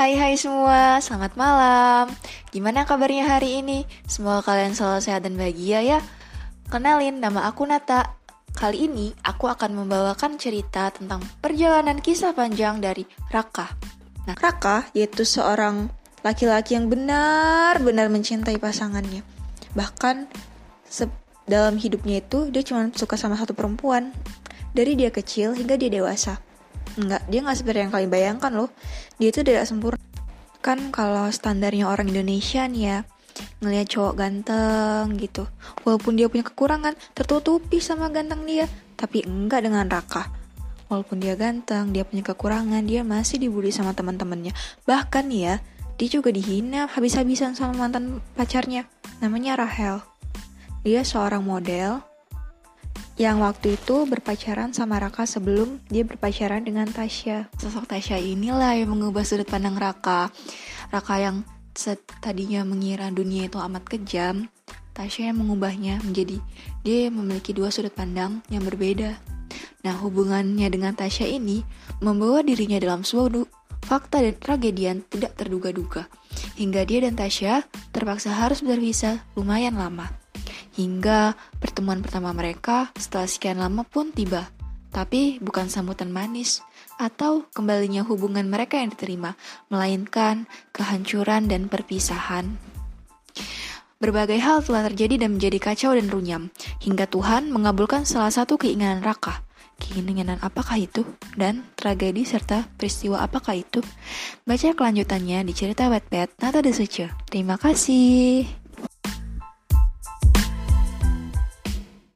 Hai hai semua, selamat malam. Gimana kabarnya hari ini? Semoga kalian selalu sehat dan bahagia ya. Kenalin, nama aku Nata. Kali ini aku akan membawakan cerita tentang perjalanan kisah panjang dari Raka. Nah, Raka yaitu seorang laki-laki yang benar-benar mencintai pasangannya. Bahkan dalam hidupnya itu dia cuma suka sama satu perempuan. Dari dia kecil hingga dia dewasa. Enggak, dia nggak seperti yang kalian bayangkan loh. Dia itu tidak sempurna. Kan kalau standarnya orang Indonesia nih ya, ngelihat cowok ganteng gitu. Walaupun dia punya kekurangan, tertutupi sama ganteng dia. Tapi enggak dengan Raka. Walaupun dia ganteng, dia punya kekurangan, dia masih dibully sama teman-temannya. Bahkan ya, dia juga dihina habis-habisan sama mantan pacarnya. Namanya Rahel. Dia seorang model yang waktu itu berpacaran sama Raka sebelum dia berpacaran dengan Tasya. Sosok Tasya inilah yang mengubah sudut pandang Raka. Raka yang tadinya mengira dunia itu amat kejam, Tasya yang mengubahnya menjadi dia memiliki dua sudut pandang yang berbeda. Nah, hubungannya dengan Tasya ini membawa dirinya dalam sebuah fakta dan tragedi yang tidak terduga-duga. Hingga dia dan Tasya terpaksa harus berpisah lumayan lama. Hingga pertemuan pertama mereka setelah sekian lama pun tiba. Tapi bukan sambutan manis atau kembalinya hubungan mereka yang diterima, melainkan kehancuran dan perpisahan. Berbagai hal telah terjadi dan menjadi kacau dan runyam, hingga Tuhan mengabulkan salah satu keinginan Raka. Keinginan apakah itu? Dan tragedi serta peristiwa apakah itu? Baca kelanjutannya di cerita Wattpad Nata Desuce. Terima kasih.